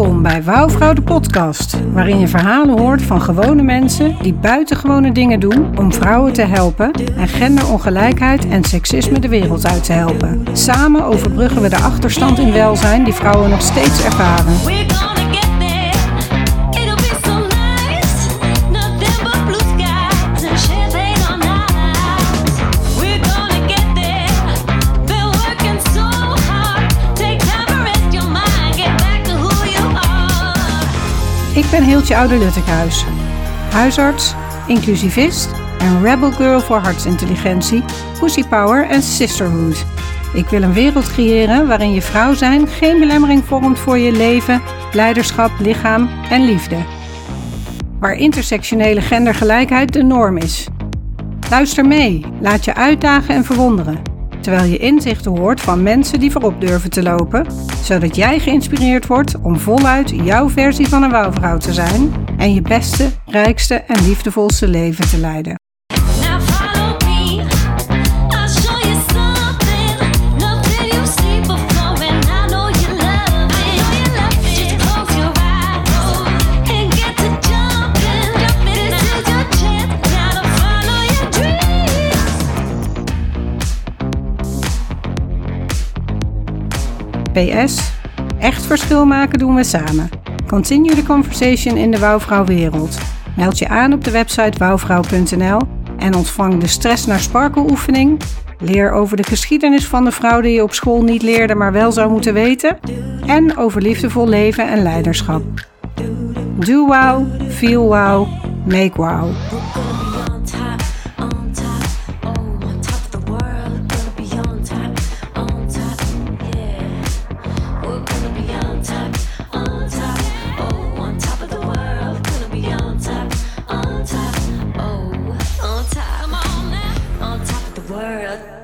Welkom bij Wouwvrouw de podcast, waarin je verhalen hoort van gewone mensen die buitengewone dingen doen om vrouwen te helpen en genderongelijkheid en seksisme de wereld uit te helpen. Samen overbruggen we de achterstand in welzijn die vrouwen nog steeds ervaren. Ik ben Hiltje Oude Luttekhuis, huisarts, inclusivist en rebel girl voor hartsintelligentie, pussy power en sisterhood. Ik wil een wereld creëren waarin je vrouw zijn geen belemmering vormt voor je leven, leiderschap, lichaam en liefde. Waar intersectionele gendergelijkheid de norm is. Luister mee, laat je uitdagen en verwonderen. Terwijl je inzichten hoort van mensen die voorop durven te lopen, zodat jij geïnspireerd wordt om voluit jouw versie van een wouwvrouw te zijn en je beste, rijkste en liefdevolste leven te leiden. PS. Echt verschil maken doen we samen. Continue the conversation in de wouwvrouwwereld. Meld je aan op de website wouwvrouw.nl en ontvang de stress naar sparkle oefening. Leer over de geschiedenis van de vrouw die je op school niet leerde, maar wel zou moeten weten. En over liefdevol leven en leiderschap. Do wow, feel wow, make wow. World.